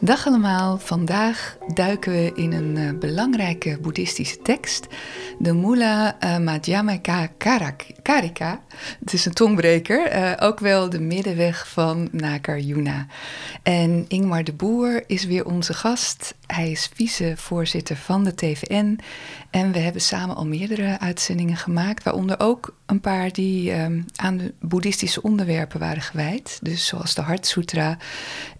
Dag allemaal, vandaag duiken we in een uh, belangrijke boeddhistische tekst, de Mula uh, Madhyamaka Karika. Het is een tongbreker, uh, ook wel de middenweg van Nagarjuna. En Ingmar de Boer is weer onze gast. Hij is vicevoorzitter van de TVN en we hebben samen al meerdere uitzendingen gemaakt, waaronder ook een paar die um, aan de boeddhistische onderwerpen waren gewijd. Dus zoals de Hart Sutra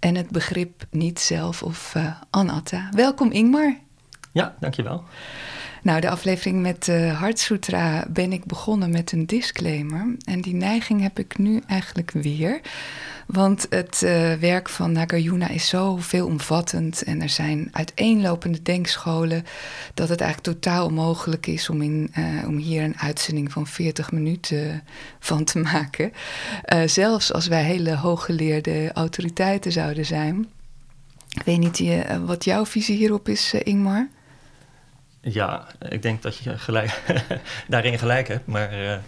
en het begrip niet zelf of uh, anatta. Welkom Ingmar. Ja, dankjewel. Nou, de aflevering met de Hart Sutra ben ik begonnen met een disclaimer. En die neiging heb ik nu eigenlijk weer. Want het uh, werk van Nagarjuna is zo veelomvattend en er zijn uiteenlopende denkscholen dat het eigenlijk totaal onmogelijk is om, in, uh, om hier een uitzending van 40 minuten van te maken. Zelfs als wij hele hooggeleerde autoriteiten zouden zijn. Ik weet niet wat jouw visie hierop is, Ingmar? Ja, ik denk dat je gelijk, daarin gelijk hebt, maar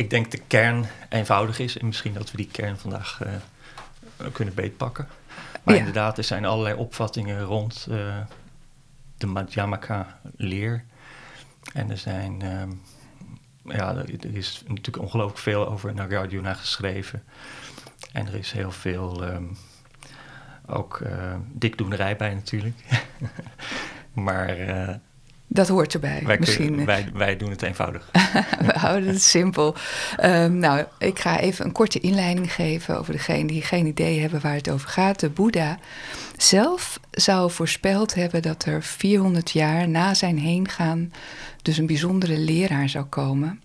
ik denk de kern eenvoudig is. En misschien dat we die kern vandaag uh, kunnen beetpakken. Maar ja. inderdaad, er zijn allerlei opvattingen rond uh, de Madhyamaka-leer. En er zijn... Uh, ja, er is natuurlijk ongelooflijk veel over Nagarjuna geschreven. En er is heel veel... Um, ook uh, dikdoenerij bij natuurlijk. maar dat hoort erbij. Wij, misschien. Wij, wij doen het eenvoudig. We houden het simpel. Um, nou, ik ga even een korte inleiding geven over degene die geen idee hebben waar het over gaat. De Boeddha zelf zou voorspeld hebben dat er 400 jaar na zijn heengaan dus een bijzondere leraar zou komen.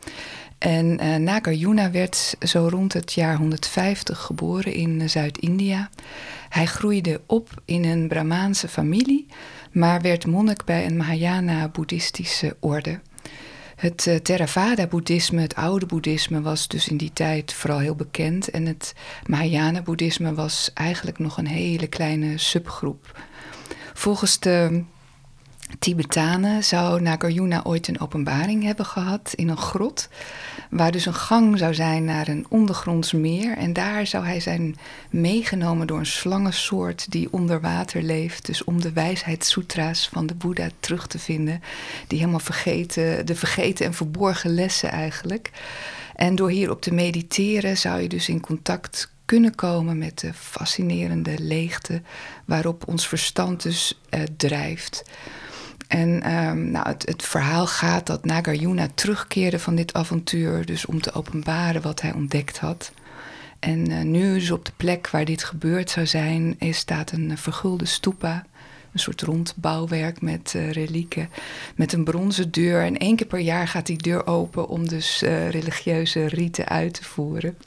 En uh, Nagarjuna werd zo rond het jaar 150 geboren in Zuid-India. Hij groeide op in een Brahmaanse familie maar werd monnik bij een Mahayana-boeddhistische orde. Het uh, Theravada-boeddhisme, het oude boeddhisme, was dus in die tijd vooral heel bekend. En het Mahayana-boeddhisme was eigenlijk nog een hele kleine subgroep. Volgens de Tibetanen zou Nagarjuna ooit een openbaring hebben gehad in een grot, waar dus een gang zou zijn naar een ondergronds meer. En daar zou hij zijn meegenomen door een slangensoort die onder water leeft, dus om de wijsheidssutra's van de Boeddha terug te vinden, die helemaal vergeten, de vergeten en verborgen lessen eigenlijk. En door hierop te mediteren zou je dus in contact kunnen komen met de fascinerende leegte waarop ons verstand dus uh, drijft. En um, nou, het, het, verhaal gaat dat Nagarjuna terugkeerde van dit avontuur, dus om te openbaren wat hij ontdekt had. En uh, nu, dus op de plek waar dit gebeurd zou zijn, is, staat een uh, vergulde stupa. Een soort rond bouwwerk met uh, relieken, met een bronzen deur. En één keer per jaar gaat die deur open om dus religieuze riten uit te voeren.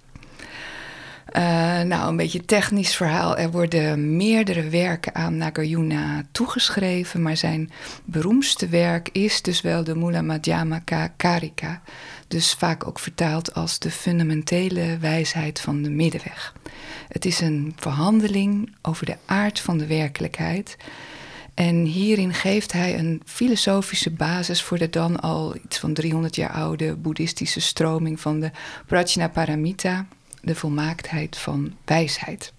Uh, nou, een beetje technisch verhaal. Er worden meerdere werken aan Nagarjuna toegeschreven, maar zijn beroemdste werk is dus wel de Mula Madhyamaka Karika. Dus vaak ook vertaald als de fundamentele wijsheid van de middenweg. Het is een verhandeling over de aard van de werkelijkheid. En hierin geeft hij een filosofische basis voor de dan al iets van 300 jaar oude boeddhistische stroming van de Prajnaparamita de volmaaktheid van wijsheid.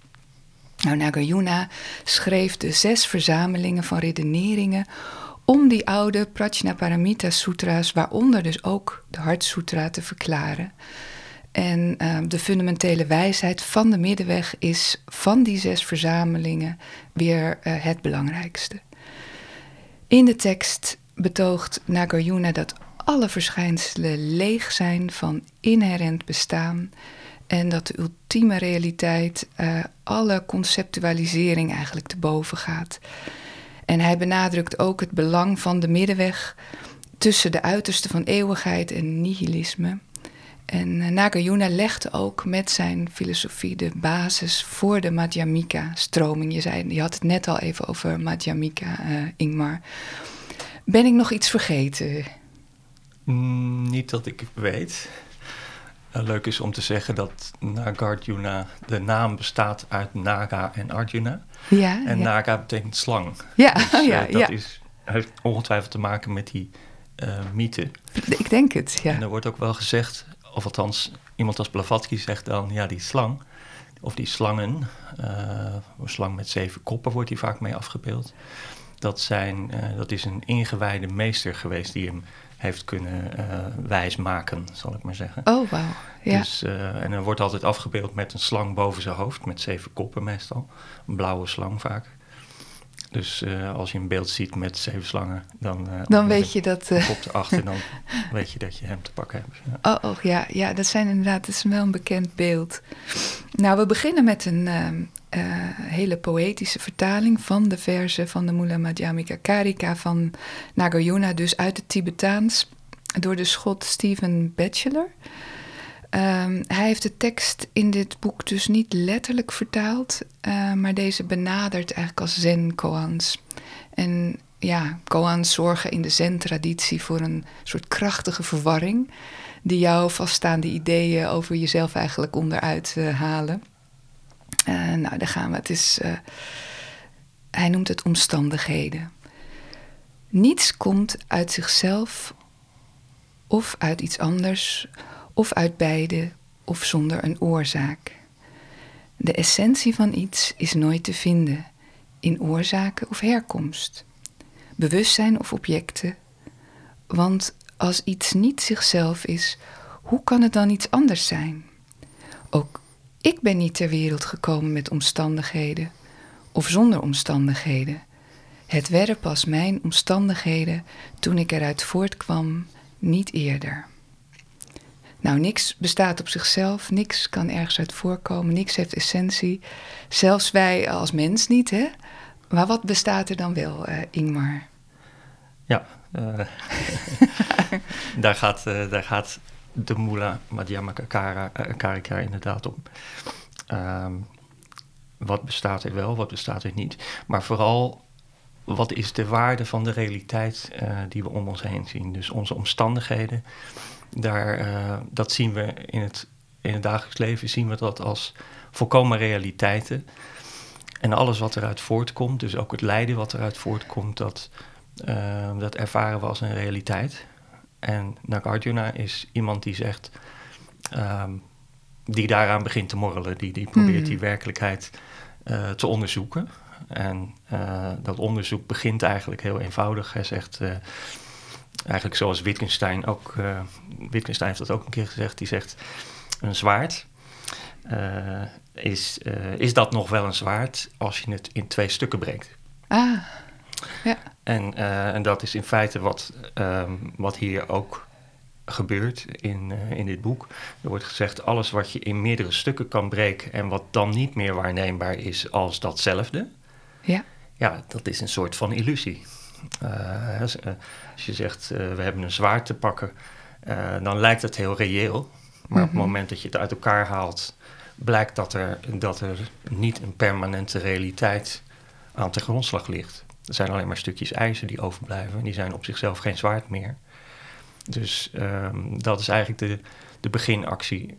Nou, Nagarjuna schreef de zes verzamelingen van redeneringen om die oude Prajnaparamita Sutra's, waaronder dus ook de Hart Sutra, te verklaren. En uh, de fundamentele wijsheid van de middenweg is van die zes verzamelingen weer uh, het belangrijkste. In de tekst betoogt Nagarjuna dat alle verschijnselen leeg zijn van inherent bestaan en dat de ultieme realiteit uh, alle conceptualisering eigenlijk te boven gaat. En hij benadrukt ook het belang van de middenweg tussen de uiterste van eeuwigheid en nihilisme. En uh, Nagarjuna legde ook met zijn filosofie de basis voor de Madhyamika-stroming. Je, zei, je had het net al even over Madhyamika, uh, Ingmar. Ben ik nog iets vergeten? Mm, niet dat ik weet. Uh, leuk is om te zeggen dat Nagarjuna, de naam bestaat uit Naga en Arjuna. Ja, en ja. Naga betekent slang. Ja, dus, ja, dat ja. Is, heeft ongetwijfeld te maken met die mythe. Ik denk het, ja. En er wordt ook wel gezegd, of althans iemand als Blavatsky zegt dan, ja die slang, of die slangen, een slang met zeven koppen wordt hier vaak mee afgebeeld. Dat, zijn, dat is een ingewijde meester geweest die hem heeft kunnen uh, wijsmaken, zal ik maar zeggen. Oh, wauw. Ja. Dus, en er wordt altijd afgebeeld met een slang boven zijn hoofd, met zeven koppen meestal. Een blauwe slang vaak. Dus uh, als je een beeld ziet met zeven slangen, dan, uh, dan weet je dat. Uh... Kop erachter, dan weet je dat je hem te pakken hebt. Ja. Oh, oh, ja, ja, dat zijn inderdaad, dat is wel een bekend beeld. Nou, we beginnen met een uh, hele poëtische vertaling van de verzen van de Mula Madhyamika Karika van Nagarjuna, dus uit het Tibetaans, door de schot Stephen Batchelor. Um, hij heeft de tekst in dit boek dus niet letterlijk vertaald, uh, maar deze benadert eigenlijk als zen-koans. En ja, koans zorgen in de zen-traditie voor een soort krachtige verwarring, die jouw vaststaande ideeën over jezelf eigenlijk onderuit uh, halen. Uh, nou, daar gaan we. Het is, hij noemt het omstandigheden. Niets komt uit zichzelf of uit iets anders of uit beide, of zonder een oorzaak. De essentie van iets is nooit te vinden in oorzaken of herkomst, bewustzijn of objecten. Want als iets niet zichzelf is, hoe kan het dan iets anders zijn? Ook ik ben niet ter wereld gekomen met omstandigheden of zonder omstandigheden. Het werden pas mijn omstandigheden toen ik eruit voortkwam, niet eerder. Nou, niks bestaat op zichzelf, niks kan ergens uit voorkomen, niks heeft essentie. Zelfs wij als mens niet, hè? Maar wat bestaat er dan wel, uh, Ingmar? Ja, uh, daar, gaat, uh, daar gaat de Mula Madhyamaka Karika inderdaad om. Um, wat bestaat er wel, wat bestaat er niet? Maar vooral, wat is de waarde van de realiteit die we om ons heen zien? Dus onze omstandigheden daar, uh, dat zien we in het, in het dagelijks leven, zien we dat als volkomen realiteiten. En alles wat eruit voortkomt, dus ook het lijden wat eruit voortkomt, dat, uh, dat ervaren we als een realiteit. En Nagarjuna is iemand die zegt, um, die daaraan begint te morrelen, die, die probeert die werkelijkheid uh, te onderzoeken. En dat onderzoek begint eigenlijk heel eenvoudig. Hij zegt, eigenlijk zoals Wittgenstein ook, uh, Wittgenstein heeft dat ook een keer gezegd, die zegt een zwaard. Uh, is, uh, is dat nog wel een zwaard als je het in twee stukken breekt? Ah, ja. En, en dat is in feite wat, um, wat hier ook gebeurt in, in dit boek. Er wordt gezegd, alles wat je in meerdere stukken kan breken en wat dan niet meer waarneembaar is als datzelfde, ja, ja dat is een soort van illusie. Uh, als, uh, als, je zegt, uh, we hebben een zwaard te pakken, dan lijkt het heel reëel. Maar op het moment dat je het uit elkaar haalt, blijkt dat er, dat er niet een permanente realiteit aan te grondslag ligt. Er zijn alleen maar stukjes ijzer die overblijven. En die zijn op zichzelf geen zwaard meer. Dus um, dat is eigenlijk de, de beginactie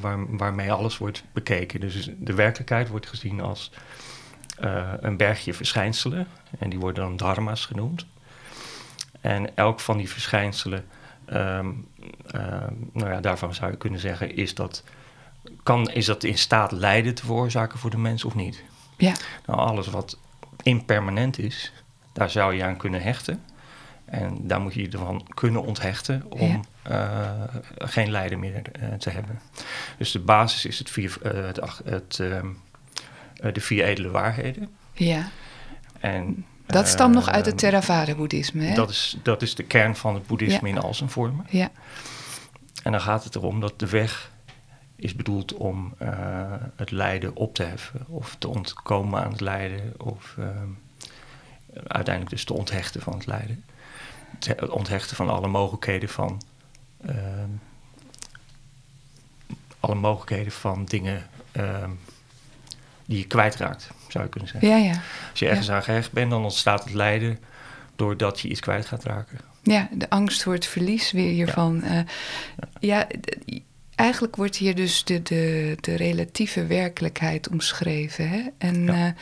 waar, waarmee alles wordt bekeken. Dus de werkelijkheid wordt gezien als uh, een bergje verschijnselen. En die worden dan dharma's genoemd. En elk van die verschijnselen, um, um, nou ja, daarvan zou je kunnen zeggen, is dat, kan, is dat in staat lijden te veroorzaken voor de mens of niet? Ja. Nou, alles wat impermanent is, daar zou je aan kunnen hechten. En daar moet je je ervan kunnen onthechten om ja. uh, geen lijden meer uh, te hebben. Dus de basis is het, vier, het, het um, de vier edele waarheden. Ja. En, dat stamt nog uit het Theravada-boeddhisme, hè? Dat is, dat is de kern van het boeddhisme Ja. in al zijn vormen. Ja. En dan gaat het erom dat de weg is bedoeld om uh, het lijden op te heffen. Of te ontkomen aan het lijden. Of uh, uiteindelijk dus te onthechten van het lijden. Het onthechten van alle mogelijkheden van uh, alle mogelijkheden van dingen ehm, die je kwijtraakt, zou je kunnen zeggen. Ja, ja. Als je ergens aan gehecht bent, dan ontstaat het lijden doordat je iets kwijt gaat raken. Ja, de angst voor het verlies weer hiervan. Ja, ja eigenlijk wordt hier dus de, de, de relatieve werkelijkheid omschreven. Hè? En ja. uh,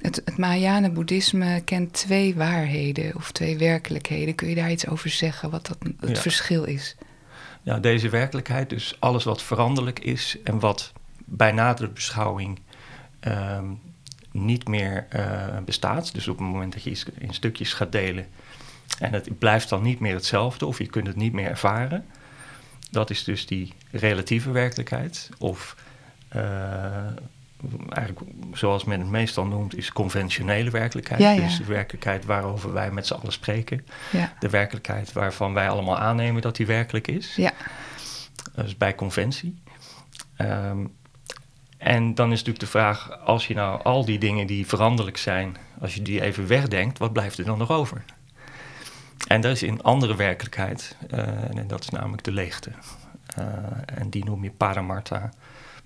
het, het Mahayana-boeddhisme kent twee waarheden of twee werkelijkheden. Kun je daar iets over zeggen, wat dat, het ja. verschil is? Ja, deze werkelijkheid, dus alles wat veranderlijk is en wat bij nadere beschouwing um, niet meer uh, bestaat. Dus op het moment dat je iets in stukjes gaat delen en het blijft dan niet meer hetzelfde of je kunt het niet meer ervaren dat is dus die relatieve werkelijkheid. Of uh, eigenlijk zoals men het meestal noemt, is conventionele werkelijkheid. Ja, ja. Dus de werkelijkheid waarover wij met z'n allen spreken. Ja. De werkelijkheid waarvan wij allemaal aannemen dat die werkelijk is. Ja. Dus bij conventie. Um, en dan is natuurlijk de vraag, als je nou al die dingen die veranderlijk zijn, als je die even wegdenkt, wat blijft er dan nog over? En dat is in andere werkelijkheid, uh, en dat is namelijk de leegte. Uh, en die noem je Paramarta,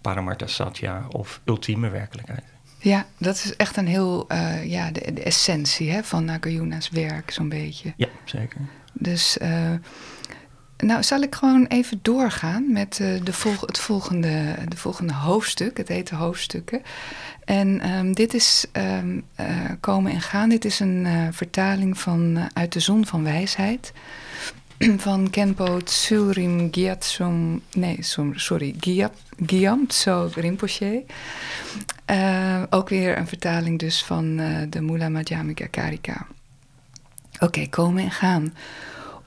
Paramarta Satya of ultieme werkelijkheid. Ja, dat is echt een heel, uh, ja, de, de, essentie hè, van Nagarjuna's werk, zo'n beetje. Ja, zeker. Dus, nou, zal ik gewoon even doorgaan met de volg het volgende, de volgende hoofdstuk. Het heet de hoofdstukken. En um, dit is um, uh, Komen en Gaan. Dit is een uh, vertaling van Uit de Zon van Wijsheid. van Kenpo Tsurim Gyatsom... Nee, sorry. Gyamtso Rinpoche. ook weer een vertaling dus van de Mula Madhyamika Karika. Oké, komen en gaan.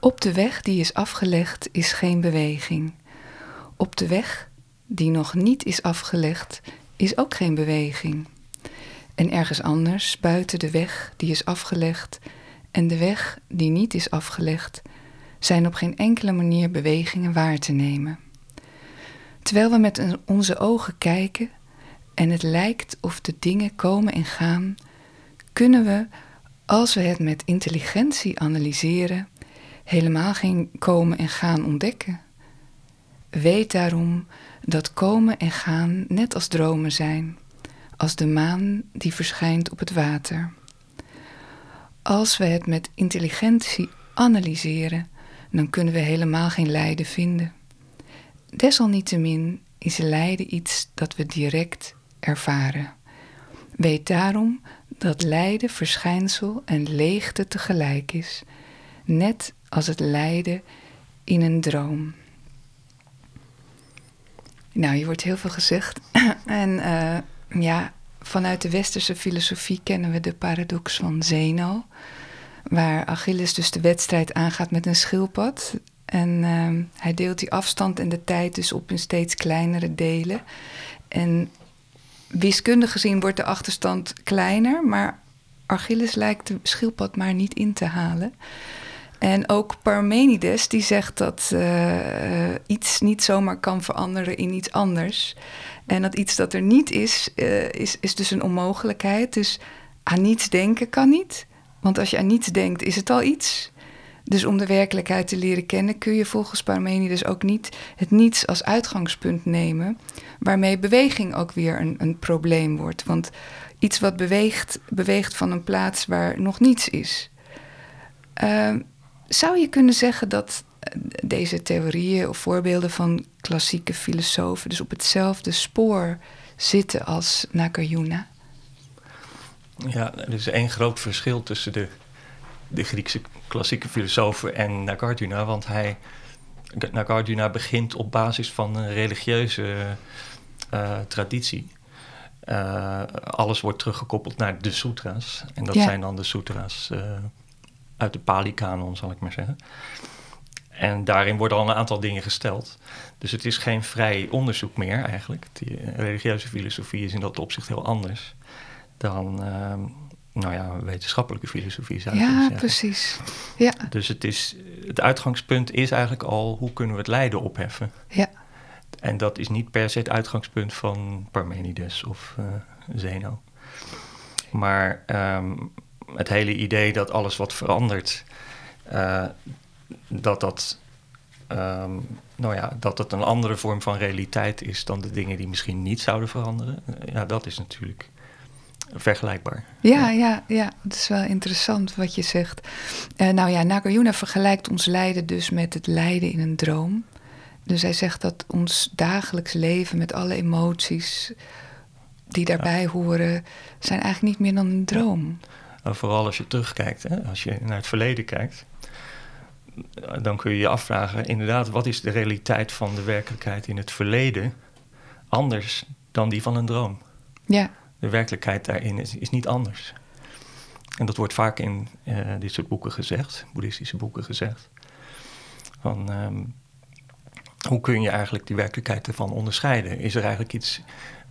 Op de weg die is afgelegd is geen beweging. Op de weg die nog niet is afgelegd is ook geen beweging. En ergens anders, buiten de weg die is afgelegd en de weg die niet is afgelegd, zijn op geen enkele manier bewegingen waar te nemen. Terwijl we met onze ogen kijken en het lijkt of de dingen komen en gaan, kunnen we, als we het met intelligentie analyseren, helemaal geen komen en gaan ontdekken. Weet daarom dat komen en gaan net als dromen zijn, als de maan die verschijnt op het water. Als we het met intelligentie analyseren, dan kunnen we helemaal geen lijden vinden. Desalniettemin is lijden iets dat we direct ervaren. Weet daarom dat lijden verschijnsel en leegte tegelijk is, net als het lijden in een droom. Nou, hier wordt heel veel gezegd. en uh, ja, vanuit de westerse filosofie kennen we de paradox van Zeno. Waar Achilles dus de wedstrijd aangaat met een schildpad. En uh, hij deelt die afstand en de tijd dus op in steeds kleinere delen. En wiskundig gezien wordt de achterstand kleiner, maar Achilles lijkt de schildpad maar niet in te halen. En ook Parmenides die zegt dat uh, iets niet zomaar kan veranderen in iets anders. En dat iets dat er niet is, uh, is, is dus een onmogelijkheid. Dus aan niets denken kan niet. Want als je aan niets denkt, is het al iets. Dus om de werkelijkheid te leren kennen, kun je volgens Parmenides ook niet het niets als uitgangspunt nemen. Waarmee beweging ook weer een, een probleem wordt. Want iets wat beweegt, beweegt van een plaats waar nog niets is. Uh, zou je kunnen zeggen dat eh, deze theorieën of voorbeelden van klassieke filosofen dus op hetzelfde spoor zitten als Nagarjuna? Ja, er is één groot verschil tussen de, de Griekse klassieke filosofen en Nagarjuna, want hij, Nagarjuna begint op basis van een religieuze uh, traditie. Uh, alles wordt teruggekoppeld naar de sutra's. En dat ja. zijn dan de sutra's uit de Pali-kanon, zal ik maar zeggen. En daarin worden al een aantal dingen gesteld. Dus het is geen vrij onderzoek meer eigenlijk. Die religieuze filosofie is in dat opzicht heel anders dan uh, nou ja, wetenschappelijke filosofie zou ja, zeggen. Precies. Ja, Dus het, is, het uitgangspunt is eigenlijk al hoe kunnen we het lijden opheffen. Ja. En dat is niet per se het uitgangspunt van Parmenides of uh, Zeno. Maar um, het hele idee dat alles wat verandert, uh, dat dat ehm, nou ja, dat het een andere vorm van realiteit is dan de dingen die misschien niet zouden veranderen. Ja, dat is natuurlijk vergelijkbaar. Ja, ja, ja, het is wel interessant wat je zegt. Uh, nou ja, Nagarjuna vergelijkt ons lijden dus met het lijden in een droom. Dus hij zegt dat ons dagelijks leven met alle emoties die daarbij horen, zijn eigenlijk niet meer dan een droom. Ja. Vooral als je terugkijkt, hè? als je naar het verleden kijkt, dan kun je je afvragen, inderdaad, wat is de realiteit van de werkelijkheid in het verleden anders dan die van een droom? Ja. De werkelijkheid daarin is, is niet anders. En dat wordt vaak in uh, dit soort boeken gezegd, boeddhistische boeken gezegd. Van, um, hoe kun je eigenlijk die werkelijkheid ervan onderscheiden? Is er eigenlijk iets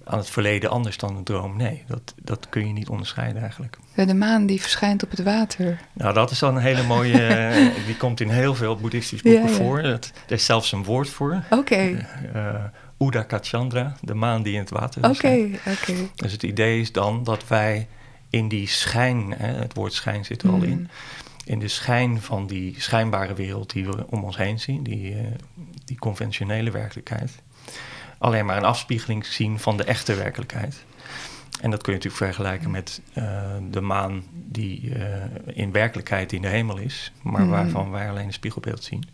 aan het verleden anders dan een droom? Nee, dat, dat kun je niet onderscheiden eigenlijk. De maan die verschijnt op het water. Nou, dat is dan een hele mooie... Eh, die komt in heel veel boeddhistische boeken ja, ja. voor. Dat, er is zelfs een woord voor. Oké. Okay. Uh, Udakachandra, de maan die in het water is. Oké, oké. Dus het idee is dan dat wij in die schijn... Hè, het woord schijn zit er al in... Mm. in de schijn van die schijnbare wereld die we om ons heen zien... die, uh, die conventionele werkelijkheid... alleen maar een afspiegeling zien van de echte werkelijkheid... En dat kun je natuurlijk vergelijken met uh, de maan die uh, in werkelijkheid in de hemel is, maar Mhm. waarvan wij alleen een spiegelbeeld zien.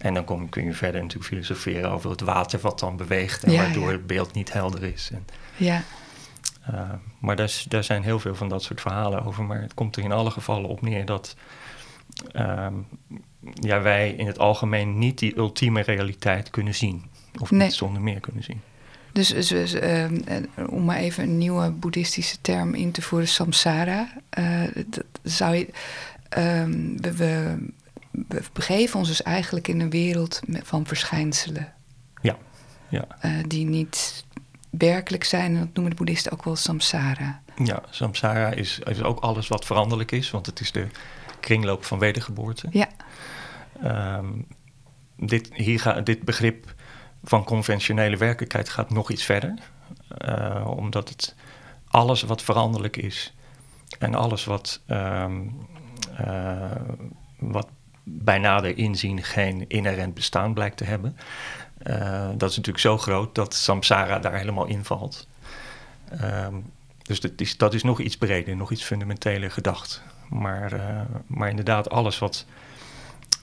En dan kom, kun je verder natuurlijk filosoferen over het water wat dan beweegt en Ja, waardoor ja. het beeld niet helder is. En, Ja, uh, maar daar zijn heel veel van dat soort verhalen over. Maar het komt er in alle gevallen op neer dat ehm, ja, wij in het algemeen niet die ultieme realiteit kunnen zien. Of Nee. niet zonder meer kunnen zien. dus, dus, dus, ehm, eh, om maar even een nieuwe boeddhistische term in te voeren, samsara. eh, dat zou je, ehm, we, we, we begeven ons dus eigenlijk in een wereld van verschijnselen. Ja, ja. eh, die niet werkelijk zijn. En dat noemen de boeddhisten ook wel samsara. Ja, samsara is, is ook alles wat veranderlijk is, want het is de kringloop van wedergeboorte. Ja, Ehm, dit, hier ga, dit begrip van conventionele werkelijkheid gaat nog iets verder, Eh, omdat het alles wat veranderlijk is en alles wat, ehm, eh, wat bij nader inzien geen inherent bestaan blijkt te hebben, eh, dat is natuurlijk zo groot dat samsara daar helemaal invalt. Ehm, dus dat is, dat is nog iets breder, nog iets fundamenteler gedacht. Maar, maar inderdaad, alles wat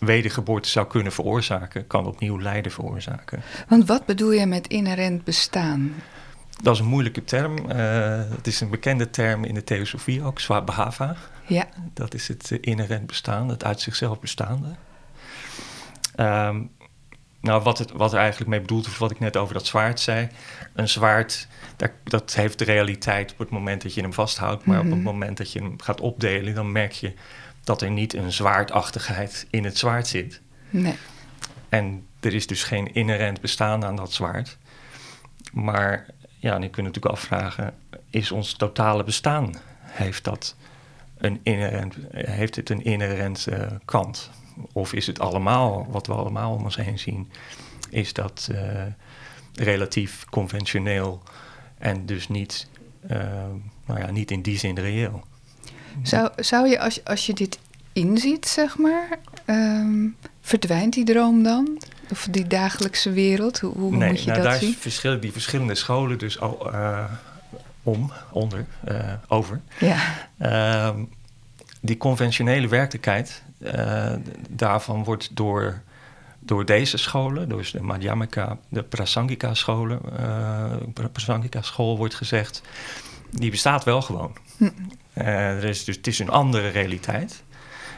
wedergeboorte zou kunnen veroorzaken, kan opnieuw lijden veroorzaken. want wat bedoel je met inherent bestaan? Dat is een moeilijke term. Eh, het is een bekende term in de theosofie ook, swabhava. Ja, Dat is het eh, inherent bestaan, het uit zichzelf bestaande. Ehm, nou, wat, het, wat er eigenlijk mee bedoeld is, wat ik net over dat zwaard zei. Een zwaard, daar, dat heeft de realiteit op het moment dat je hem vasthoudt. Maar op Mhm. het moment dat je hem gaat opdelen, dan merk je dat er niet een zwaardachtigheid in het zwaard zit. nee. En er is dus geen inherent bestaan aan dat zwaard. Maar ja, dan kun je natuurlijk afvragen: is ons totale bestaan, heeft dat een inherent, heeft het een inherent eh, kant? Of is het allemaal, wat we allemaal om ons heen zien, is dat eh, relatief conventioneel en dus niet, eh, nou ja, niet in die zin reëel? Zou, zou je, als, je- als je dit inziet, zeg maar, ehm, verdwijnt die droom dan? Of die dagelijkse wereld? Hoe, hoe nee, moet je nou, dat daar zien? is verschil, die verschillende scholen dus al, eh, om, onder, eh, over. Ja, Ehm, die conventionele werkelijkheid, eh, daarvan wordt door, door deze scholen, dus de Madhyamaka, de Prasangika scholen, Prasangika school wordt gezegd, die bestaat wel gewoon. Hm. Eh, er is dus, het is een andere realiteit.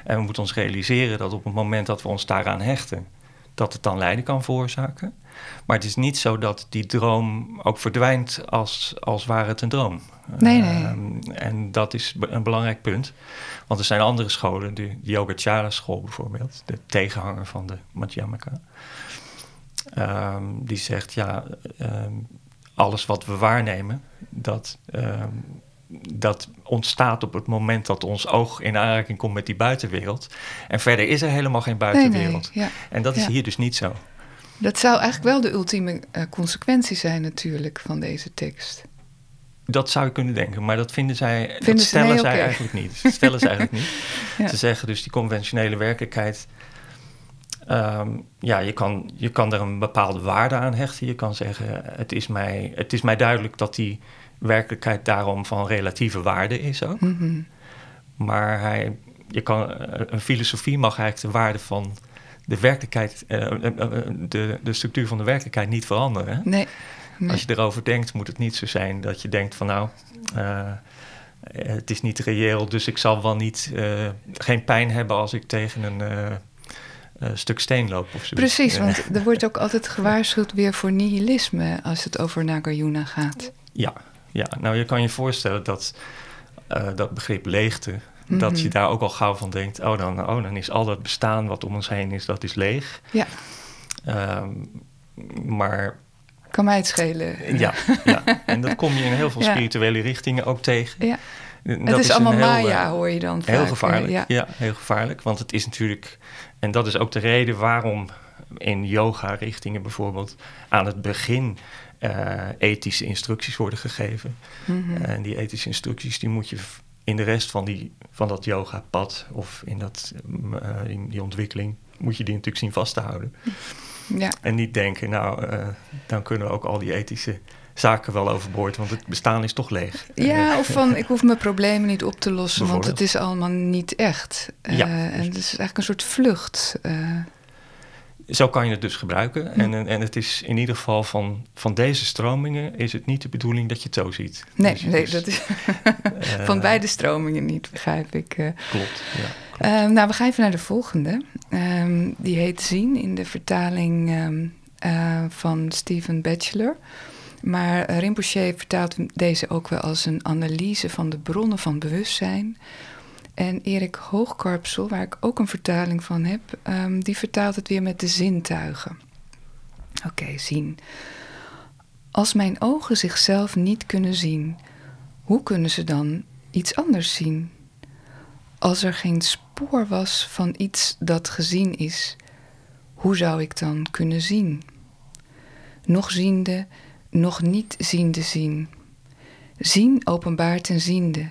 En we moeten ons realiseren dat op het moment dat we ons daaraan hechten, dat het dan lijden kan veroorzaken. Maar het is niet zo dat die droom ook verdwijnt als, als ware het een droom. Nee, nee. Ehm, en dat is een belangrijk punt. Want er zijn andere scholen, de Yogacara school bijvoorbeeld, de tegenhanger van de Madhyamaka. ehm, die zegt, ja, ehm, alles wat we waarnemen, dat, dat ontstaat op het moment dat ons oog in aanraking komt met die buitenwereld. En verder is er helemaal geen buitenwereld. nee. Ja. En dat is Ja. hier dus niet zo. Dat zou eigenlijk wel de ultieme eh, consequentie zijn natuurlijk van deze tekst. Dat zou je kunnen denken, maar dat vinden zij, dat Vinden stellen nee, zij eigenlijk niet. Dat stellen ze eigenlijk niet. Ja. Ze zeggen dus die conventionele werkelijkheid Ehm, ja, je kan, je kan er een bepaalde waarde aan hechten. Je kan zeggen, het is mij, het is mij duidelijk dat die werkelijkheid daarom van relatieve waarde is ook. Mhm. Maar hij, je kan, eh, een filosofie mag eigenlijk de waarde van de werkelijkheid, eh, eh, de, de structuur van de werkelijkheid niet veranderen. Nee. nee. Als je erover denkt, moet het niet zo zijn dat je denkt van nou, het is niet reëel, dus ik zal wel niet, geen pijn hebben als ik tegen een stuk steen loop of zo. Precies, want er wordt ook altijd gewaarschuwd weer voor nihilisme als het over Nagarjuna gaat. Ja, ja, nou je kan je voorstellen dat eh, dat begrip leegte, dat Mhm. je daar ook al gauw van denkt, oh dan, oh dan is al dat bestaan wat om ons heen is, dat is leeg. Ja, Ehm, maar kan mij het schelen. ja, ja, en dat kom je in heel veel Ja. spirituele richtingen ook tegen. Ja. En Het dat is, allemaal heel, Maya, eh, hoor je dan Heel vaak. gevaarlijk, Ja. ja. heel gevaarlijk. Want het is natuurlijk, en dat is ook de reden waarom in yoga-richtingen bijvoorbeeld aan het begin eh, ethische instructies worden gegeven. Mhm. En die ethische instructies die moet je in de rest van, die, van dat yoga-pad of in dat, mm, eh, in die ontwikkeling, moet je die natuurlijk zien vast te houden. ja. En niet denken, nou, eh, dan kunnen we ook al die ethische zaken wel overboord, want het bestaan is toch leeg. Ja, of van ik hoef mijn problemen niet op te lossen, want het is allemaal niet echt. Ja. En het is eigenlijk een soort vlucht. Zo kan je het dus gebruiken. En, en het is in ieder geval van, van deze stromingen is het niet de bedoeling dat je het zo ziet. nee, Dus- nee, dat is eh, van beide stromingen niet, begrijp ik. eh. Klopt, ja. klopt. Ehm, nou, we gaan even naar de volgende. Ehm, die heet Zien in de vertaling ehm, eh, van Stephen Batchelor. Maar Rinpoche vertaalt deze ook wel als een analyse van de bronnen van bewustzijn. En Erik Hoogkarpsel, waar ik ook een vertaling van heb, ehm, die vertaalt het weer met de zintuigen. Oké, zien. Als mijn ogen zichzelf niet kunnen zien, hoe kunnen ze dan iets anders zien? Als er geen spoor was van iets dat gezien is, hoe zou ik dan kunnen zien? Nog ziende, nog niet ziende zien. Zien openbaart een ziende.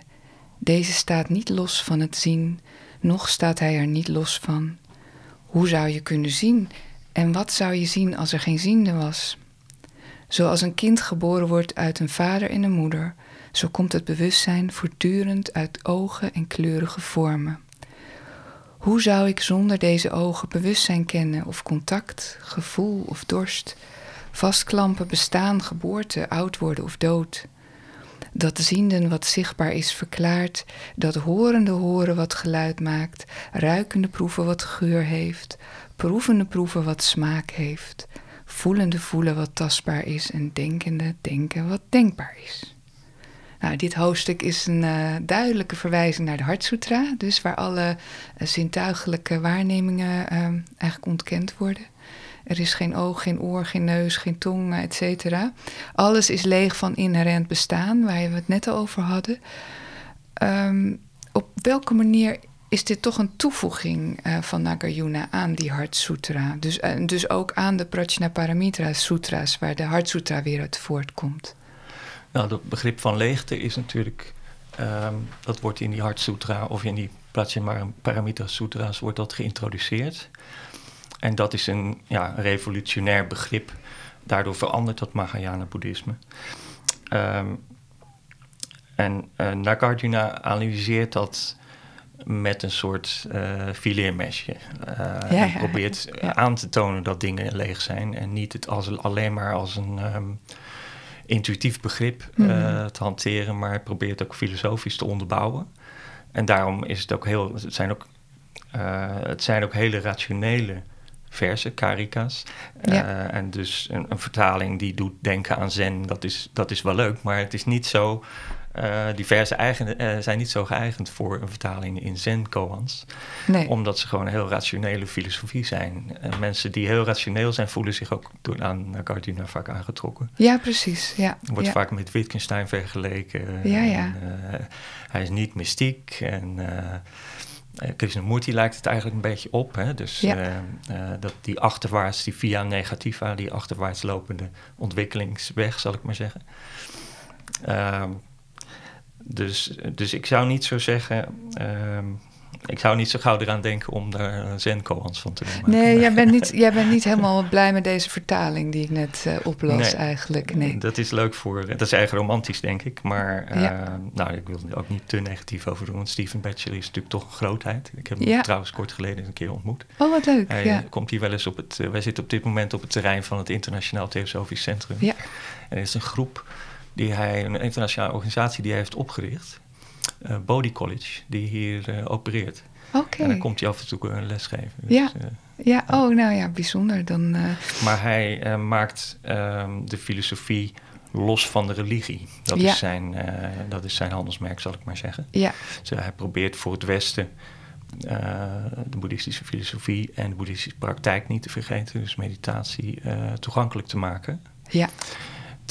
Deze staat niet los van het zien, nog staat hij er niet los van. Hoe zou je kunnen zien en wat zou je zien als er geen ziende was? Zoals een kind geboren wordt uit een vader en een moeder, zo komt het bewustzijn voortdurend uit ogen en kleurige vormen. Hoe zou ik zonder deze ogen bewustzijn kennen of contact, gevoel of dorst, vastklampen, bestaan, geboorte, oud worden of dood? Dat zienden wat zichtbaar is verklaart, dat horende horen wat geluid maakt, ruikende proeven wat geur heeft, proevende proeven wat smaak heeft, voelende voelen wat tastbaar is en denkende denken wat denkbaar is. Nou, dit hoofdstuk is een eh, duidelijke verwijzing naar de Hartsutra, dus waar alle eh, zintuigelijke waarnemingen eh, eigenlijk ontkend worden. Er is geen oog, geen oor, geen neus, geen tong, et cetera. Alles is leeg van inherent bestaan, waar we het net over hadden. Ehm, op welke manier is dit toch een toevoeging eh, van Nagarjuna aan die Hartsutra? Dus, eh, dus ook aan de Prajnaparamita Sutras, waar de Hartsutra weer uit voortkomt. Nou, dat begrip van leegte is natuurlijk, ehm, dat wordt in die Hart Sutra of in die Prajnaparamita Sutra's wordt dat geïntroduceerd. En dat is een ja, revolutionair begrip. Daardoor verandert dat Mahayana-boeddhisme. Ehm, en uh, Nagarjuna analyseert dat met een soort uh, fileermesje. Uh, Ja, probeert ja. aan te tonen dat dingen leeg zijn en niet het als, alleen maar als een um, intuïtief begrip Mhm. uh, te hanteren, maar hij probeert ook filosofisch te onderbouwen. En daarom is het ook heel, het zijn ook, het zijn ook hele rationele versen, karika's. Ja. Uh, en dus een, een, vertaling die doet denken aan zen, dat is, dat is wel leuk, maar het is niet zo. Uh, die versen eigen, uh, zijn niet zo geëigend voor een vertaling in zen-koans. Nee. Omdat ze gewoon een heel rationele filosofie zijn. En mensen die heel rationeel zijn, voelen zich ook door aan Nagarjuna vaak aangetrokken. Ja, precies. Ja. Wordt ja. vaak met Wittgenstein vergeleken. Ja, ja. En, hij is niet mystiek en... Uh, Krishnamurti lijkt het eigenlijk een beetje op. Hè? Dus Ja. uh, uh, dat die achterwaarts, die via negativa, die achterwaarts lopende ontwikkelingsweg, zal ik maar zeggen. Uh, dus, dus ik zou niet zo zeggen. ehm, ik zou niet zo gauw eraan denken om daar zen-koans van te maken. Nee, jij bent, niet, jij bent niet helemaal blij met deze vertaling die ik net uh, oplas nee, eigenlijk. Nee, dat is leuk voor... Dat is eigenlijk romantisch, denk ik. Maar ja. nou, ik wil er ook niet te negatief over doen. Want Steven Batchelor is natuurlijk toch een grootheid. Ik heb hem ja. trouwens kort geleden een keer ontmoet. Oh, wat leuk. Hij ja. komt hier wel eens op het... wij zitten op dit moment op het terrein van het Internationaal Theosofisch Centrum. Ja. En er is een groep die hij, een internationale organisatie die hij heeft opgericht. Uh, Body College, die hier uh, opereert. Oké. En dan komt hij af en toe een les geven. Ja. Dus, uh, ja, oh, nou ja, bijzonder. Dan, Maar hij maakt ehm, de filosofie los van de religie. Dat, Ja. is zijn, dat is zijn handelsmerk, zal ik maar zeggen. ja, Dus hij probeert voor het Westen uh, de boeddhistische filosofie en de boeddhistische praktijk niet te vergeten, dus meditatie, uh, toegankelijk te maken. ja,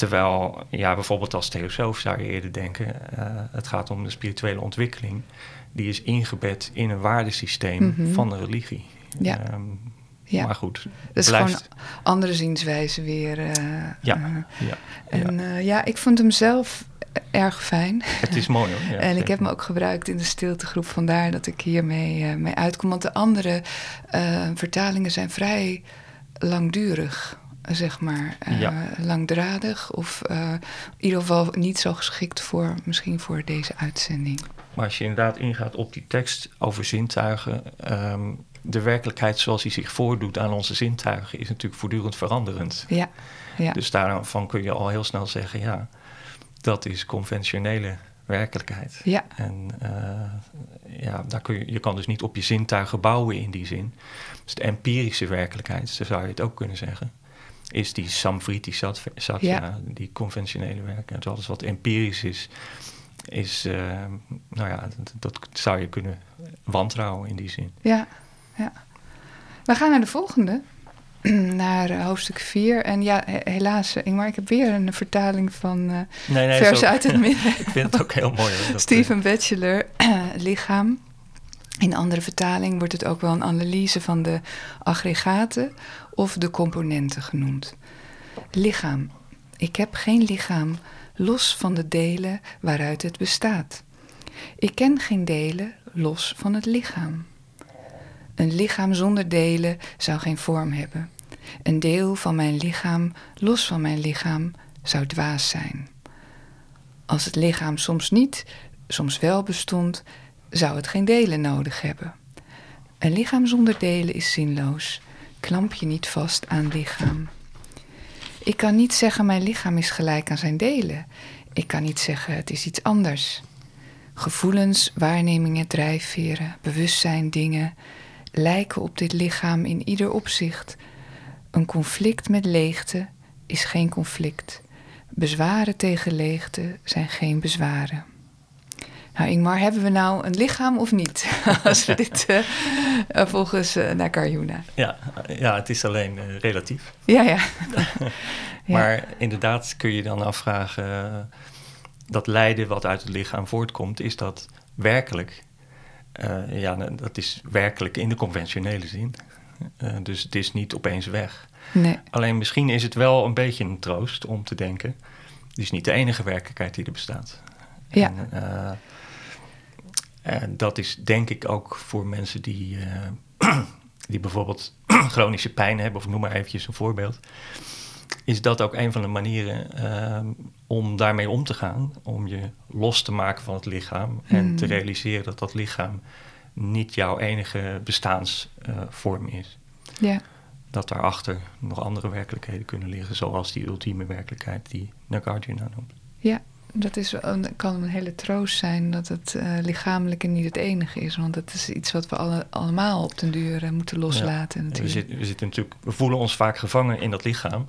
Terwijl, ja, bijvoorbeeld als theosoof zou je eerder denken, uh, het gaat om de spirituele ontwikkeling, die is ingebed in een waardesysteem Mhm. van de religie. Ja. Ehm, ja. Maar goed, Dat is blijft... gewoon andere zienswijze weer. eh, Ja, eh, ja, en ja. ik vond hem zelf erg fijn. Het is mooi hoor. Ja, en ik heb hem ook gebruikt in de stiltegroep, vandaar dat ik hiermee mee uitkom. Want de andere vertalingen zijn vrij langdurig, zeg maar. Uh, Ja. Langdradig of uh, in ieder geval niet zo geschikt voor misschien voor deze uitzending. Maar als je inderdaad ingaat op die tekst over zintuigen, um, de werkelijkheid zoals die zich voordoet aan onze zintuigen is natuurlijk voortdurend veranderend. Ja, ja. Dus daarvan kun je al heel snel zeggen, ja, dat is conventionele werkelijkheid. Ja. En uh, ja, daar kun je, je kan dus niet op je zintuigen bouwen in die zin. Dus de empirische werkelijkheid, zo zou je het ook kunnen zeggen, is die samvriti satya, Ja. die conventionele werkelijkheid. Alles wat empirisch is, is, uh, nou ja, dat, dat, zou je kunnen wantrouwen in die zin. Ja, ja. We gaan naar de volgende, naar uh, hoofdstuk 4. En ja, he helaas, Ingmar, ik heb weer een vertaling van uh, nee, nee, uit het midden. ik vind het ook heel mooi. Hoor, Steven Batchelor, lichaam. In andere vertaling wordt het ook wel een analyse van de aggregaten of de componenten genoemd. Lichaam. Ik heb geen lichaam los van de delen waaruit het bestaat. Ik ken geen delen los van het lichaam. Een lichaam zonder delen zou geen vorm hebben. Een deel van mijn lichaam los van mijn lichaam zou dwaas zijn. Als het lichaam soms niet, soms wel bestond, zou het geen delen nodig hebben. Een lichaam zonder delen is zinloos. Klamp je niet vast aan lichaam. Ik kan niet zeggen mijn lichaam is gelijk aan zijn delen. Ik kan niet zeggen het is iets anders. Gevoelens, waarnemingen, drijfveren, bewustzijn, dingen lijken op dit lichaam in ieder opzicht. Een conflict met leegte is geen conflict. Bezwaren tegen leegte zijn geen bezwaren. Nou, Ingmar, hebben we nou een lichaam of niet? Als we dit uh, volgens uh, naar Carjuna. Ja, ja, het is alleen uh, relatief. Ja, ja. maar inderdaad kun je dan afvragen... dat lijden wat uit het lichaam voortkomt... is dat werkelijk... ja, dat is werkelijk in de conventionele zin. dus het is niet opeens weg. Nee. Alleen misschien is het wel een beetje een troost om te denken... dit is niet de enige werkelijkheid die er bestaat. Ja. En, en dat is denk ik ook voor mensen die, uh, die bijvoorbeeld chronische pijn hebben, of noem maar eventjes een voorbeeld. Is dat ook een van de manieren uh, om daarmee om te gaan? Om je los te maken van het lichaam en Mm. te realiseren dat dat lichaam niet jouw enige bestaansvorm is. Ja. Dat daarachter nog andere werkelijkheden kunnen liggen, zoals die ultieme werkelijkheid die Nagarjuna noemt. Ja, dat is, kan een hele troost zijn dat het uh, lichamelijke niet het enige is. Want het is iets wat we alle, allemaal op den duur uh, moeten loslaten. Ja. We, zitten, we, zitten natuurlijk, we voelen ons vaak gevangen in dat lichaam.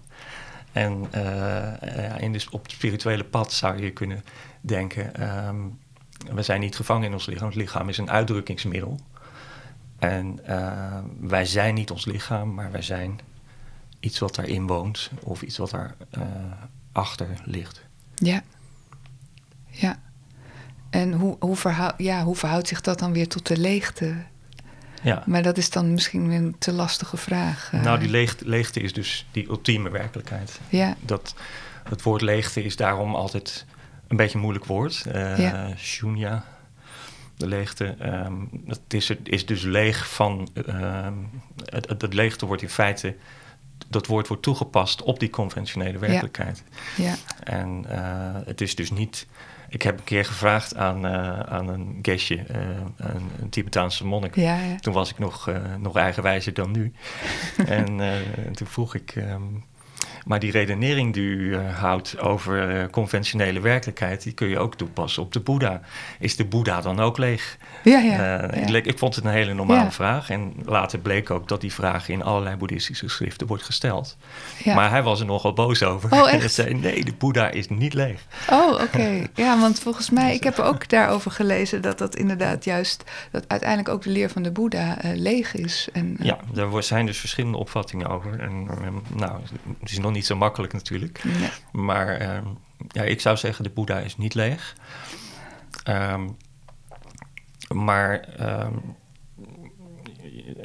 En uh, in de, op het spirituele pad zou je kunnen denken... Um, we zijn niet gevangen in ons lichaam. Het lichaam is een uitdrukkingsmiddel. En uh, wij zijn niet ons lichaam, maar wij zijn iets wat daarin woont... of iets wat daar uh, achter ligt. Ja. Ja. En hoe, hoe, verhoud, ja, hoe verhoudt zich dat dan weer tot de leegte? Ja. Maar dat is dan misschien een te lastige vraag. Uh, Nou, die leegte, leegte is dus die ultieme werkelijkheid. Ja. Dat, het woord leegte is daarom altijd een beetje een moeilijk woord. Uh, ja. Shunya. De leegte, ehm, dat is, is dus leeg van. ehm, het, het, het leegte wordt in feite. Dat woord wordt toegepast op die conventionele werkelijkheid. Ja. En eh, het is dus niet. Ik heb een keer gevraagd aan, eh, aan een gesje, eh, een, een Tibetaanse monnik. Ja, ja. Toen was ik nog, eh, nog eigenwijzer dan nu. en toen vroeg ik. ehm, maar die redenering die u eh, houdt over eh, conventionele werkelijkheid, die kun je ook toepassen op de Boeddha. Is de Boeddha dan ook leeg? Ja, ja, Eh, ja. ik, leek- ik vond het een hele normale Ja. vraag. En later bleek ook dat die vraag in allerlei boeddhistische schriften wordt gesteld. Ja. Maar hij was er nogal boos over. Oh, echt? En zei, nee, de Boeddha is niet leeg. Oh, oké. Ja, want volgens mij, ik heb ook daarover gelezen dat dat inderdaad juist, dat uiteindelijk ook de leer van de Boeddha eh, leeg is. En, eh, Ja, daar zijn dus verschillende opvattingen over. En nou, het is nog niet zo makkelijk natuurlijk. nee. Maar ehm, ja, ik zou zeggen, de Boeddha is niet leeg. Ehm, maar ehm,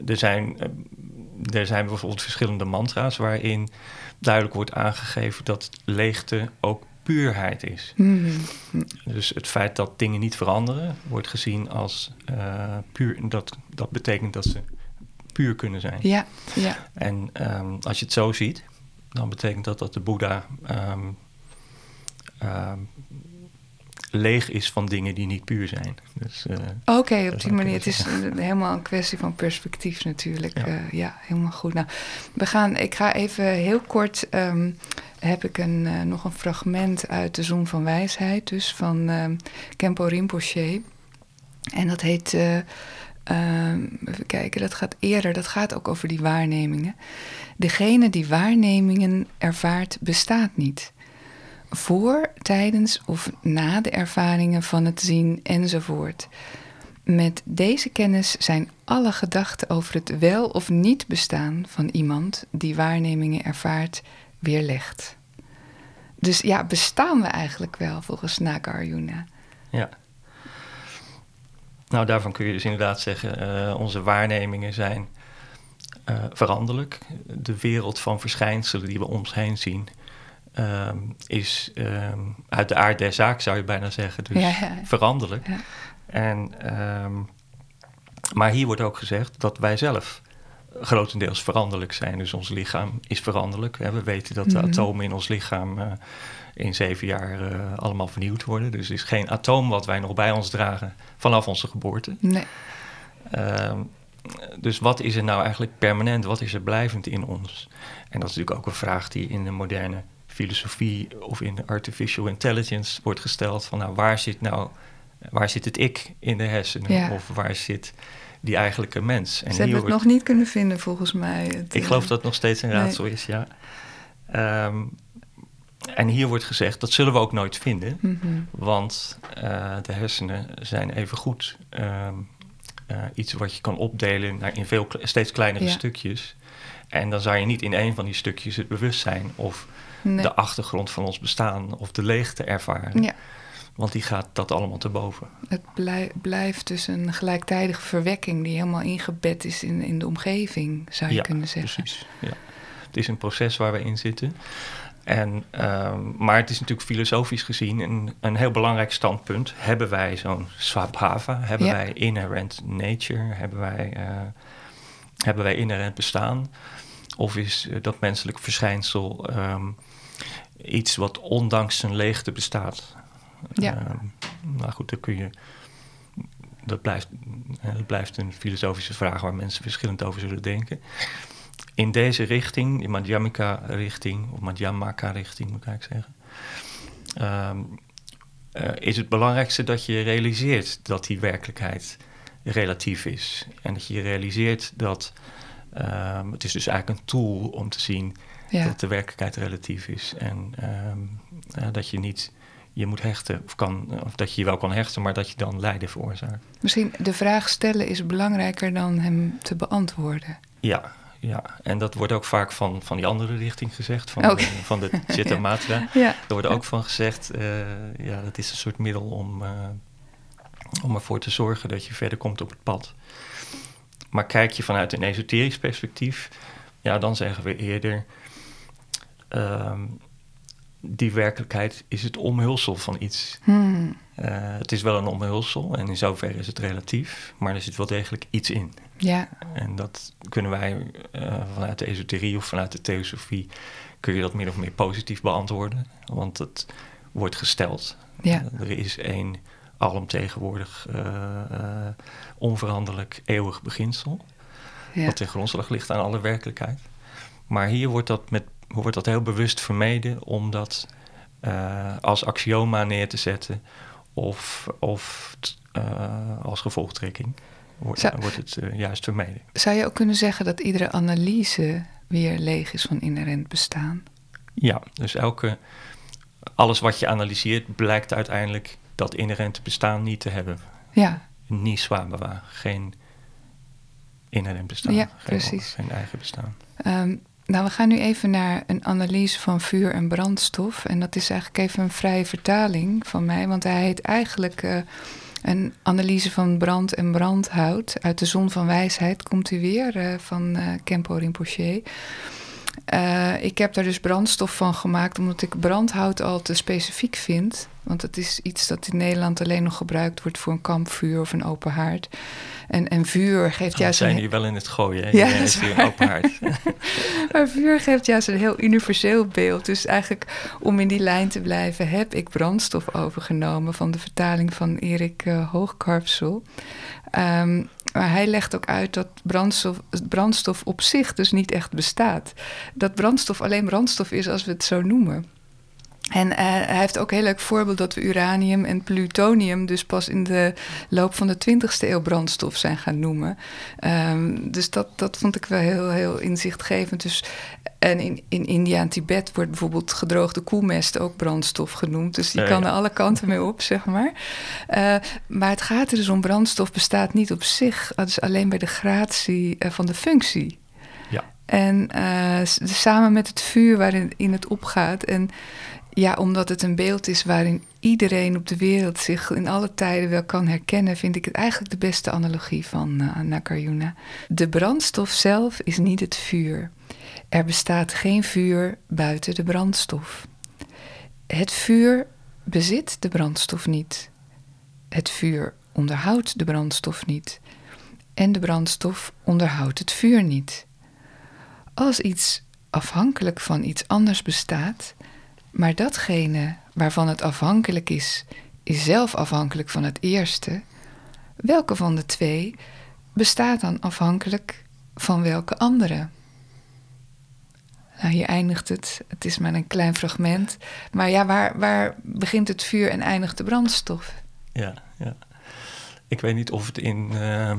er, zijn, eh, er zijn bijvoorbeeld verschillende mantra's waarin duidelijk wordt aangegeven dat leegte ook puurheid is. Mhm. Dus het feit dat dingen niet veranderen wordt gezien als eh, puur. Dat, dat betekent dat ze puur kunnen zijn. Ja, ja, En als je het zo ziet, dan betekent dat dat de Boeddha ehm, ehm, leeg is van dingen die niet puur zijn. Dus, eh, Oké, op die manier. Het is helemaal een kwestie van perspectief natuurlijk. Ja. Ja, ja helemaal goed. Nou, we gaan, ik ga even heel kort. ehm, heb ik een, eh, nog een fragment uit de Zon van Wijsheid, dus van Kempo Rinpoche. En dat heet. Ehm, even kijken, dat gaat eerder. Dat gaat ook over die waarnemingen. Degene die waarnemingen ervaart, bestaat niet voor, tijdens of na de ervaringen van het zien enzovoort. Met deze kennis zijn alle gedachten over het wel of niet bestaan van iemand die waarnemingen ervaart weerlegd. Dus ja, bestaan we eigenlijk wel volgens Nagarjuna? ja. Nou, daarvan kun je dus inderdaad zeggen, eh, onze waarnemingen zijn eh, veranderlijk. De wereld van verschijnselen die we om ons heen zien, ehm, is ehm, uit de aard der zaak, zou je bijna zeggen. Dus Ja, ja, ja. veranderlijk. Ja. En, ehm, maar hier wordt ook gezegd dat wij zelf grotendeels veranderlijk zijn. Dus ons lichaam is veranderlijk. Hè. We weten dat de Mhm. atomen in ons lichaam eh, in zeven jaar eh, allemaal vernieuwd worden. Dus er is geen atoom wat wij nog bij ons dragen vanaf onze geboorte. Nee. Ehm, dus wat is er nou eigenlijk permanent? Wat is er blijvend in ons? En dat is natuurlijk ook een vraag die in de moderne filosofie of in de artificial intelligence wordt gesteld. Van nou, waar zit nou, waar zit het ik in de hersenen? Ja. Of waar zit die eigenlijke mens? Ze hier hebben het wordt- nog niet kunnen vinden volgens mij. Het, ik eh, geloof dat het nog steeds een nee. raadsel is, ja. Ehm, en hier wordt gezegd, dat zullen we ook nooit vinden. mhm. Want eh, de hersenen zijn even goed iets wat je kan opdelen naar in veel steeds kleinere Ja. stukjes. En dan zou je niet in een van die stukjes het bewustzijn of Nee. de achtergrond van ons bestaan of de leegte ervaren. Ja, Want die gaat dat allemaal te boven. het blij- blijft dus een gelijktijdige verwekking die helemaal ingebed is in, in de omgeving, zou je ja, kunnen zeggen. precies. Ja. Het is een proces waar we in zitten. En, ehm, maar het is natuurlijk filosofisch gezien een, een heel belangrijk standpunt. Hebben wij zo'n swabhava? Hebben Ja. wij inherent nature? Hebben wij, eh, hebben wij inherent bestaan? Of is eh, dat menselijk verschijnsel ehm, iets wat ondanks zijn leegte bestaat? Ja. Ehm, nou goed, dan kun je... Dat blijft, eh, dat blijft een filosofische vraag waar mensen verschillend over zullen denken in deze richting, die Madhyamika-richting, of Madhyamaka-richting moet ik eigenlijk zeggen, ehm, eh, is het belangrijkste dat je realiseert dat die werkelijkheid relatief is. En dat je realiseert dat ehm, het is dus eigenlijk een tool om te zien Ja. dat de werkelijkheid relatief is. En ehm, eh, dat je niet je moet hechten, of, kan, of dat je je wel kan hechten, maar dat je dan lijden veroorzaakt. Misschien de vraag stellen is belangrijker dan hem te beantwoorden. Ja, ja, en dat wordt ook vaak van, van die andere richting gezegd, van, de, van de Chitta Matra. Ja. Er wordt ook van gezegd, eh, ja, dat is een soort middel om, eh, om ervoor te zorgen dat je verder komt op het pad. Maar kijk je vanuit een esoterisch perspectief, ja, dan zeggen we eerder, ehm, die werkelijkheid is het omhulsel van iets. Hmm. Eh, het is wel een omhulsel en in zoverre is het relatief, maar er zit wel degelijk iets in. Ja, En dat kunnen wij eh, vanuit de esoterie of vanuit de theosofie, kun je dat min of meer positief beantwoorden. Want het wordt gesteld. ja, Eh, er is één alomtegenwoordig, onveranderlijk, eeuwig beginsel. ja. Wat ten grondslag ligt aan alle werkelijkheid. Maar hier wordt dat, met, wordt dat heel bewust vermeden om dat eh, als axioma neer te zetten of, of eh, als gevolgtrekking. Wordt, Zou- wordt het eh, juist vermeden. Zou je ook kunnen zeggen dat iedere analyse weer leeg is van inherent bestaan? Ja, dus elke, alles wat je analyseert blijkt uiteindelijk dat inherente bestaan niet te hebben. Ja, Niet zwaar geen inherent bestaan. Ja, geen, precies. Geen eigen bestaan. Ehm, nou, we gaan nu even naar een analyse van vuur en brandstof. En dat is eigenlijk even een vrije vertaling van mij, want hij heet eigenlijk eh, een analyse van brand en brandhout. Uit de Zon van Wijsheid komt hij weer eh, van eh Kempo Rinpoche. Eh, ik heb daar dus brandstof van gemaakt omdat ik brandhout al te specifiek vind. Want het is iets dat in Nederland alleen nog gebruikt wordt voor een kampvuur of een open haard. En, en vuur geeft We juist zijn een, hier wel in het gooien. Hè? Ja, dat is hier open haard. Maar vuur geeft juist een heel universeel beeld. Dus eigenlijk om in die lijn te blijven, heb ik brandstof overgenomen van de vertaling van Erik eh, Hoogkarpsel. Ehm, maar hij legt ook uit dat brandstof, brandstof op zich dus niet echt bestaat. Dat brandstof alleen brandstof is als we het zo noemen. En eh, hij heeft ook een heel leuk voorbeeld dat we uranium en plutonium dus pas in de loop van de 20ste eeuw brandstof zijn gaan noemen. Ehm, dus dat, dat vond ik wel heel, heel inzichtgevend. Dus, en in, in India en Tibet wordt bijvoorbeeld gedroogde koelmest ook brandstof genoemd. Dus die Ja, kan ja. er alle kanten mee op, zeg maar. Eh, maar het gaat er dus om, brandstof bestaat niet op zich. Het is alleen bij de gratie eh, van de functie. Ja. En samen met het vuur waarin in het opgaat. En ja, omdat het een beeld is waarin iedereen op de wereld zich in alle tijden wel kan herkennen, vind ik het eigenlijk de beste analogie van uh. De brandstof zelf is niet het vuur. Er bestaat geen vuur buiten de brandstof. Het vuur bezit de brandstof niet. Het vuur onderhoudt de brandstof niet. En de brandstof onderhoudt het vuur niet. Als iets afhankelijk van iets anders bestaat, maar datgene waarvan het afhankelijk is, is zelf afhankelijk van het eerste, welke van de twee bestaat dan afhankelijk van welke andere? Nou, hier eindigt het. Het is maar een klein fragment. Maar ja, waar, waar begint het vuur en eindigt de brandstof? Ja, ja. Ik weet niet of het in, uh,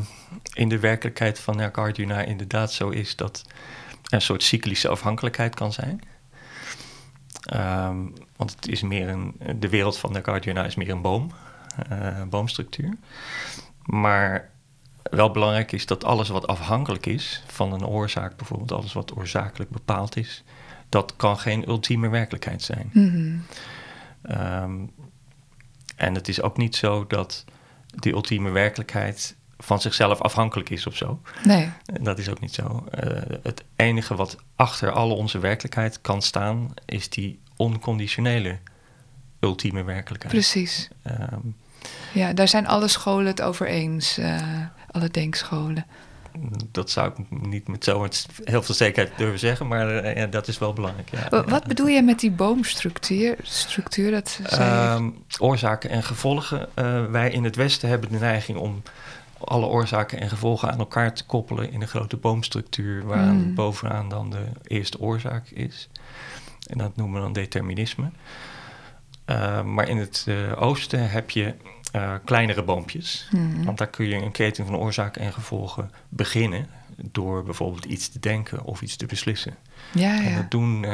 in de werkelijkheid van Nagarjuna inderdaad zo is dat er een soort cyclische afhankelijkheid kan zijn. Um, want het is meer een, de wereld van Nagarjuna is meer een boom, uh, boomstructuur. Maar wel belangrijk is dat alles wat afhankelijk is van een oorzaak, bijvoorbeeld alles wat oorzakelijk bepaald is, dat kan geen ultieme werkelijkheid zijn. Mm -hmm. um, en het is ook niet zo dat die ultieme werkelijkheid van zichzelf afhankelijk is of zo. Nee. Dat is ook niet zo. Uh, het enige wat achter alle onze werkelijkheid kan staan, is die onconditionele ultieme werkelijkheid. Precies. Um, ja, daar zijn alle scholen het over eens, uh, alle denkscholen. Dat zou ik niet met zo heel veel zekerheid durven zeggen, maar uh, ja, dat is wel belangrijk. Ja. Wat ja. bedoel je met die boomstructuur? Structuur, dat um, oorzaken en gevolgen. Wij in het Westen hebben de neiging om alle oorzaken en gevolgen aan elkaar te koppelen in een grote boomstructuur, waar mm. bovenaan dan de eerste oorzaak is. En dat noemen we dan determinisme. Uh, maar in het uh, oosten heb je uh, kleinere boompjes. Mm. Want daar kun je een keten van oorzaken en gevolgen beginnen door bijvoorbeeld iets te denken of iets te beslissen. Ja, ja. En dat doen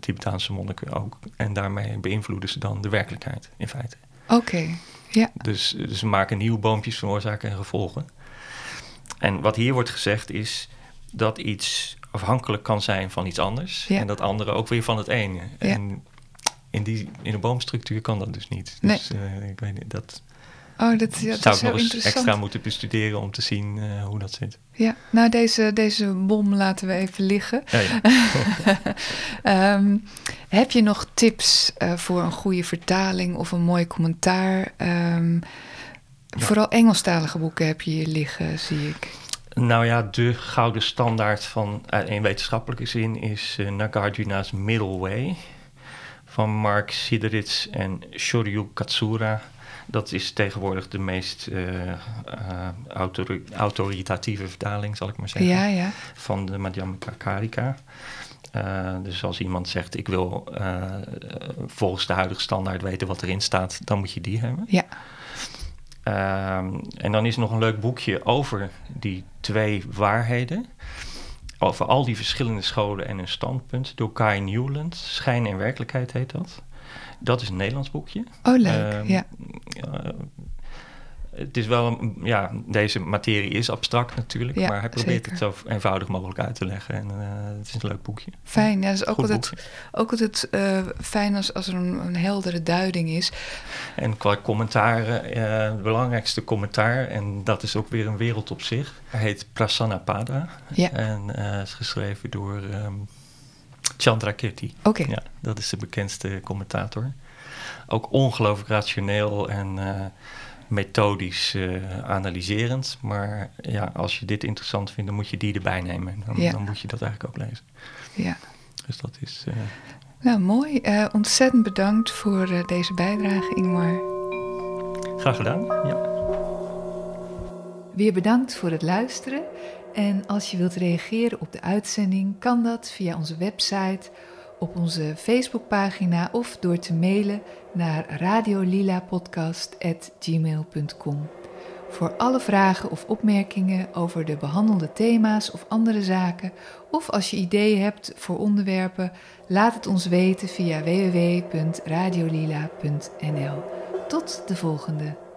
Tibetaanse monniken ook. En daarmee beïnvloeden ze dan de werkelijkheid in feite. Oké. Okay. Ja. Dus, dus ze maken nieuwe boompjes van oorzaken en gevolgen. En wat hier wordt gezegd is dat iets afhankelijk kan zijn van iets anders. Ja. En dat andere ook weer van het ene. Ja. En in, die, in een boomstructuur kan dat dus niet. Dus nee. uh, ik weet niet, dat, Oh, dat, ja, dat Zou is ik nog eens extra moeten bestuderen om te zien eh, hoe dat zit. Ja, nou deze, deze bom laten we even liggen. Ja, ja. Ehm, heb je nog tips eh, voor een goede vertaling of een mooi commentaar? Ehm, Vooral Engelstalige boeken heb je hier liggen, zie ik. Nou ja, de gouden standaard van, eh, in wetenschappelijke zin is eh, Nagarjuna's Middle Way van Mark Siderits en Shoryu Katsura. Dat is tegenwoordig de meest eh, eh, autori- autoritatieve vertaling, zal ik maar zeggen, Ja, ja. van de Madhyamaka Karika. Eh, dus als iemand zegt, ik wil volgens de huidige standaard weten wat erin staat, dan moet je die hebben. Ja, Ehm, en dan is nog een leuk boekje over die twee waarheden. Over al die verschillende scholen en hun standpunt. Door Kai Newland. Schijn en werkelijkheid heet dat. Dat is een Nederlands boekje. oh leuk. Ehm, ja. eh, het is wel, een, ja, deze materie is abstract natuurlijk. Maar hij probeert zeker. het zo eenvoudig mogelijk uit te leggen. En eh, het is een leuk boekje. Fijn, ja, dat is ook Goed altijd, boekje. ook altijd eh, fijn als, als er een, een heldere duiding is. En qua commentaren, het belangrijkste commentaar, en dat is ook weer een wereld op zich, heet Prasannapada. Ja. En is geschreven door ehm Chandra Kirti. Oké, Ja, dat is de bekendste commentator. Ook ongelooflijk rationeel en eh, methodisch eh, analyserend. Maar ja, als je dit interessant vindt, dan moet je die erbij nemen. Dan, Ja. dan moet je dat eigenlijk ook lezen. ja. Dus dat is... eh, Nou, mooi. Ontzettend bedankt voor deze bijdrage, Ingmar. graag gedaan. Ja. Weer bedankt voor het luisteren. En als je wilt reageren op de uitzending, kan dat via onze website, op onze Facebookpagina of door te mailen naar radiolilapodcast.gmail.com. Voor alle vragen of opmerkingen over de behandelde thema's of andere zaken, of als je ideeën hebt voor onderwerpen, laat het ons weten via www.radiolila.nl. Tot de volgende.